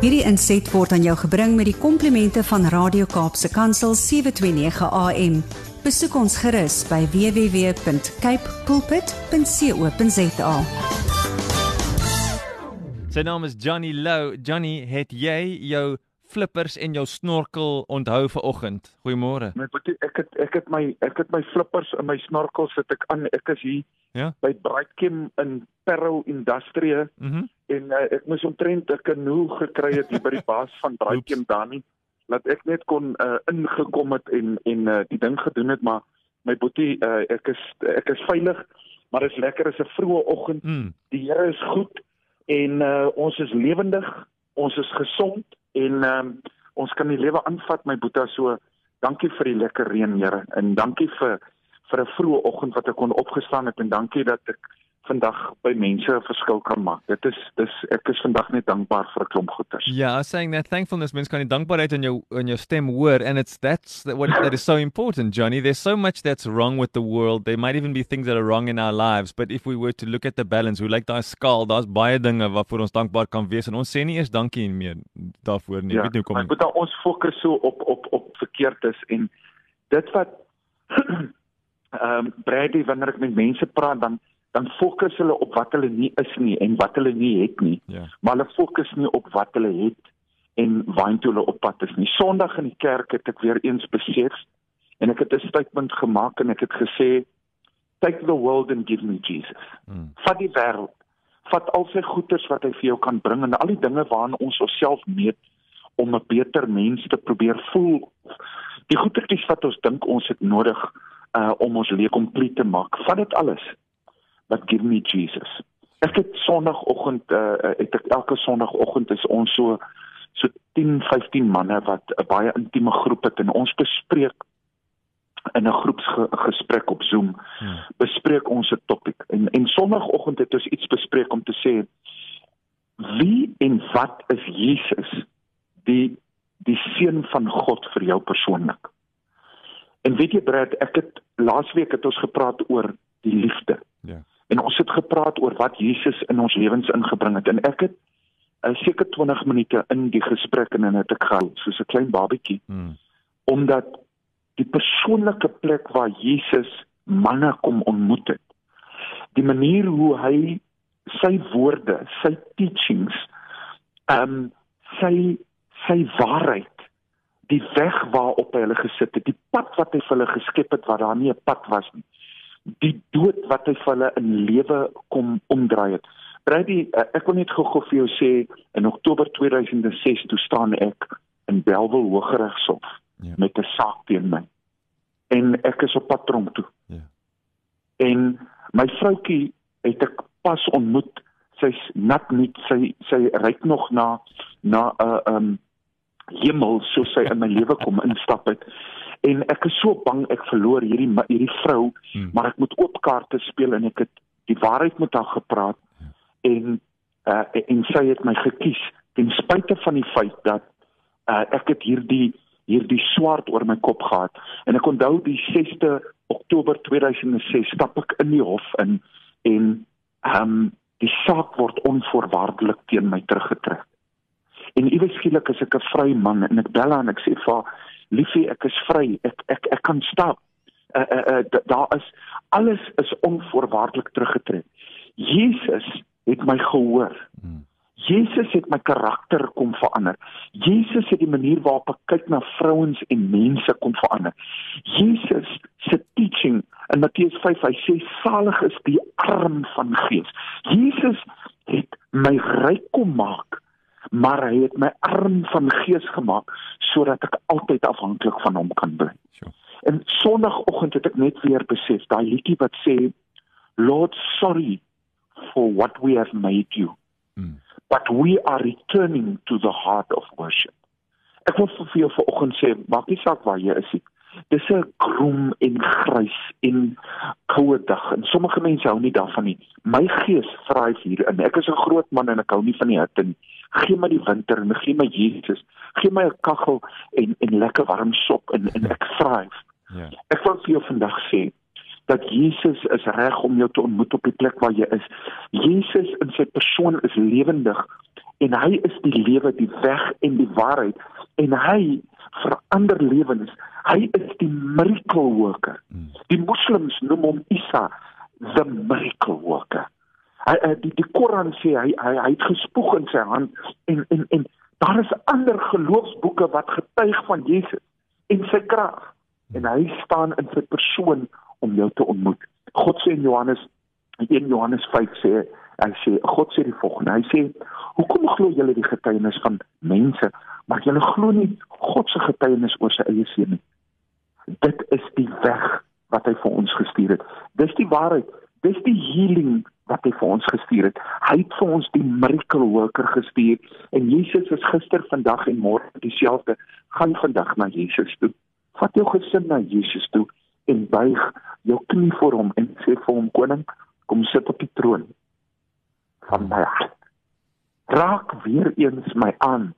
Hierdie inset word aan jou gebring met die komplimente van Radio Kaapse Kansel 729 AM. Besoek ons gerus by www.cape pulpit.co.za. Sy naam is Johnny Lou. Johnny, het jy jou flippers en jou snorkel onthou vir oggend? Goeiemôre. My boetie, ek het ek het my ek het my flippers in my snorkel sit ek aan. Ek is hier Ja. by Braaitkem in Perro Industrie. Mm en uh, ek moes omtrent 'n kanoe gekry het hier by die baas van Braaitkem Dani dat ek net kon uh, ingekom het en en uh, die ding gedoen het maar my boetie uh, ek is ek is veilig maar dit is lekker is 'n vroeë oggend Mm. die Here is goed en uh, ons is lewendig, ons is gesond en um, ons kan die lewe aanvat my boetie so dankie vir die lekker reën Here. En dankie vir vir 'n vroeë oggend wat ek kon opgestaan het en dankie dat ek vandag by mense 'n verskil kan maak. Dit is dis ek is vandag net dankbaar vir 'n klomp goeders. Yeah, I was saying that thankfulness means kind of dankbaarheid in your in your stem word, and it's that's that what that is so important, Johnny. There's so much that's wrong with the world. There might even be things that are wrong in our lives, but if we were to look at the balance, we like daai skaal, daar's baie dinge waarvoor ons dankbaar kan wees en ons sê nie eers dankie meer daarvoor nie. Ja, Weet nie hoekom maar nie. moet dan ons fokus so op op op verkeerd is en dit wat ehm um, Brady wanneer ek met mense praat dan dan fokus hulle op wat hulle nie is nie en wat hulle nie het nie Ja. maar hulle fokus nie op wat hulle het en waartoe hulle op pad is nie. Sondag in die kerk het ek weer eens besef en ek het 'n statement gemaak en ek het gesê take the world and give me Jesus. Mm. Vat die wêreld. Vat al sy goeders wat hy vir jou kan bring en al die dinge waaraan ons onsself meet om 'n beter mens te probeer voel. Die goedertjies wat ons dink ons het nodig uh om ons lewe kompleet te maak. Vat dit alles. But give me Jesus. Ek het sonoggend uh het ek elke sonoggend is ons so so 10, 15 manne wat 'n baie intieme groep het en ons bespreek in 'n groepsgesprek op Zoom Hmm. bespreek ons 'n topik en en sonoggend het ons iets bespreek om te sê wie en wat is Jesus die die seun van God vir jou persoonlik. En weet jy Brad, ek het laasweek het ons gepraat oor die liefde. En ons het gepraat oor wat Jesus in ons lewens ingebring het en ek het uh, seker 20 minute in die gesprek en dan het ek gehou soos 'n klein babatjie Mm. omdat die persoonlike plek waar Jesus manne kom ontmoet het. Die manier hoe hy sy woorde, sy teachings, ehm um, sy sy waarheid, die weg waarop hy hulle gesit het, die pad wat hy vir hulle geskep het waar daar nie 'n pad was nie. Die dood wat hy vir hulle in lewe kom omdraai het. Brady, eh, ek wil net gou-gou vir jou sê in Oktober 2006 toe staan ek in Bellville Hooggeregshof Ja. met 'n saak teen my. En ek is op pad tronk toe. Ja. En my vroutjie het ek pas ontmoet. Sy's nat nie, sy sy ryk nog na na 'n uh, um hemel soos sy in my lewe kom instap het. En ek is so bang ek verloor hierdie hierdie vrou, Hmm. maar ek moet oop kaarte speel en ek het die waarheid met haar gepraat en uh, en sy het my gekies ten spyte van die feit dat uh, ek het hierdie hierdie swart oor my kop gehad en ek onthou die 6de Oktober 2006 stap ek in die hof in en ehm um, die saak word onvoorwaardelik teen my teruggetrek. En iewes skielik is ek 'n vry man en ek bel haar en ek sê vir haar liefie ek is vry ek ek ek kan stap. Uh, uh, uh, da- daar is alles is onvoorwaardelik teruggetrek. Jesus het my gehoor. Mm. Jesus het my karakter kom verander. Jesus het die manier waarop ek kyk na vrouens en mense kom verander. Jesus se teaching in Matteus 5, hy sê salig is die arm van gees. Jesus het my ryk kom maak, maar hy het my arm van gees gemaak sodat ek altyd afhanklik van hom kan bly. Sure. En sonoggend het ek net weer besef daai liedjie wat sê Lord sorry for what we have made you Mm. but we are returning to the heart of worship. Ek wil vir jou vanoggend sê, maak nie saak waar jy is nie. Dis 'n krom en grys en koue dag en sommige mense hou nie daarvan nie. My gees vryf hier in. Ek is 'n groot man en ek hou nie van die hitte nie. Gee my die winter en gee my Jesus. Gee my 'n kaggel en en lekker warm sop en en ek vryf. Ja. Ek wil vir jou vandag sê dat Jesus is reg om jou te ontmoet op die plek waar jy is. Jesus in sy persoon is lewendig en hy is die lewe, die weg en die waarheid en hy verander lewens. Hy is die miracle worker. Die moslems noem hom Isa the miracle worker. Hy die die Koran sê hy hy hy het gespoeg in sy hand en en en daar is ander geloofsboeke wat getuig van Jesus en sy krag en hy staan in sy persoon om jou te ontmoet. God sê in Johannes 1 Johannes 5 sê hy sê God sê die volgende. Hy sê hoekom glo julle die getuienis van mense, maar julle glo nie God se getuienis oor sy eie seun nie. Dit is die weg wat hy vir ons gestuur het. Dis die waarheid. Dis die healing wat hy vir ons gestuur het. Hy het vir ons die miracle worker gestuur en Jesus is gister, vandag en môre dieselfde. Gaan vandag na Jesus toe. Vat jou gesin na Jesus toe en buig jou knie voor hom en sê vir hom koning, kom sit op die troon van my hart. Raak weer eens my aan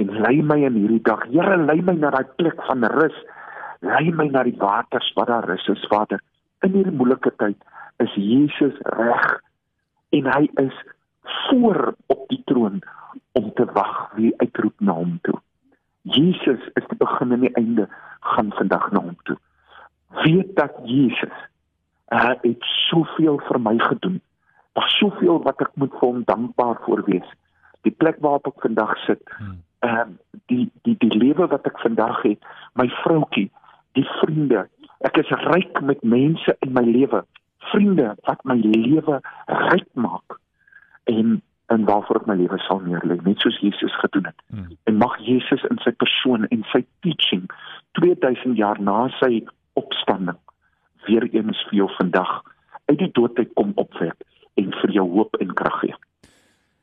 en lei my in hierdie dag. Here, lei my na daai plek van rus. Lei my na die waters waar daar rus is, Vader. In hierdie moeilike tyd is Jesus reg en hy is voor op die troon om te wag wie uitroep na hom toe. Jesus is die begin en die einde gaan vandag na hom toe. Weet dat Jesus hy het soveel vir my gedoen. Daar's soveel wat ek moet vir hom dankbaar voor wees. Die plek waarop ek vandag sit, hmm. ehm uh, die die die lewe wat ek vandag het, my vroutjie, die vriende. Ek is ryk met mense in my lewe, vriende wat my lewe ryk maak. En en waarvoor ek my lewe sal neerlê, net soos Jesus gedoen het. Hmm. En mag Jesus in sy persoon en sy teaching 2000 jaar na sy opstanding weer eens vir jou vandag uit die dood uit kom opwek en vir jou hoop en krag gee.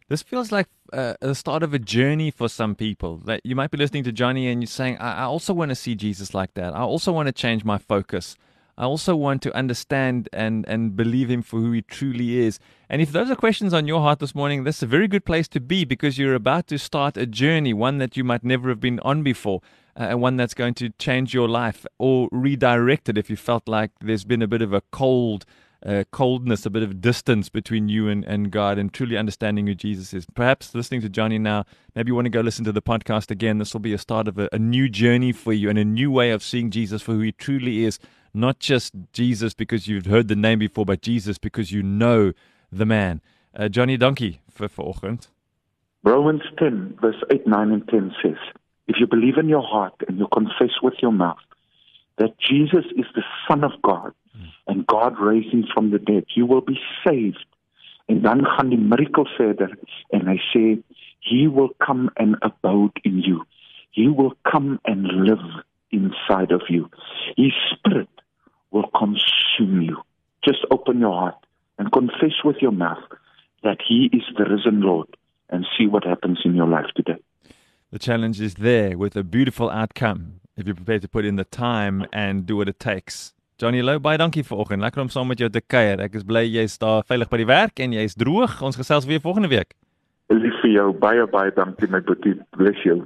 This feels like uh, the start of a journey for some people. That you might be listening to Johnny and you're saying, I, I also want to see Jesus like that. I also want to change my focus. I also want to understand and, and believe him for who he truly is. And if those are questions on your heart this morning, that's a very good place to be because you're about to start a journey, one that you might never have been on before, uh, and one that's going to change your life or redirect it if you felt like there's been a bit of a cold uh, coldness, a bit of distance between you and, and God, and truly understanding who Jesus is. Perhaps listening to Johnny now, maybe you want to go listen to the podcast again. This will be a start of a, a new journey for you and a new way of seeing Jesus for who he truly is. Not just Jesus because you've heard the name before, but Jesus because you know the man. Uh, Johnny Donkey for vanoggend. Romans 10 verse 8, 9 and 10 says, If you believe in your heart and you confess with your mouth that Jesus is the Son of God mm. and God raised him from the dead, you will be saved. En dan gaan die miracle verder en hy he will come and abode in you. He will come and live inside of you. His spirit will consume you. Just open your heart and confess with your mouth that he is the risen Lord and see what happens in your life today. The challenge is there with a beautiful outcome if you're prepared to put in the time and do what it takes. Johnny Lou, baie dankie vanoggend. Lekker om saam met jou te kuier. Ek is bly jy's daar veilig by die werk en jy's droog. Ons gesels weer volgende week. Lief vir jou. Baie baie dankie my boetie. Bless you.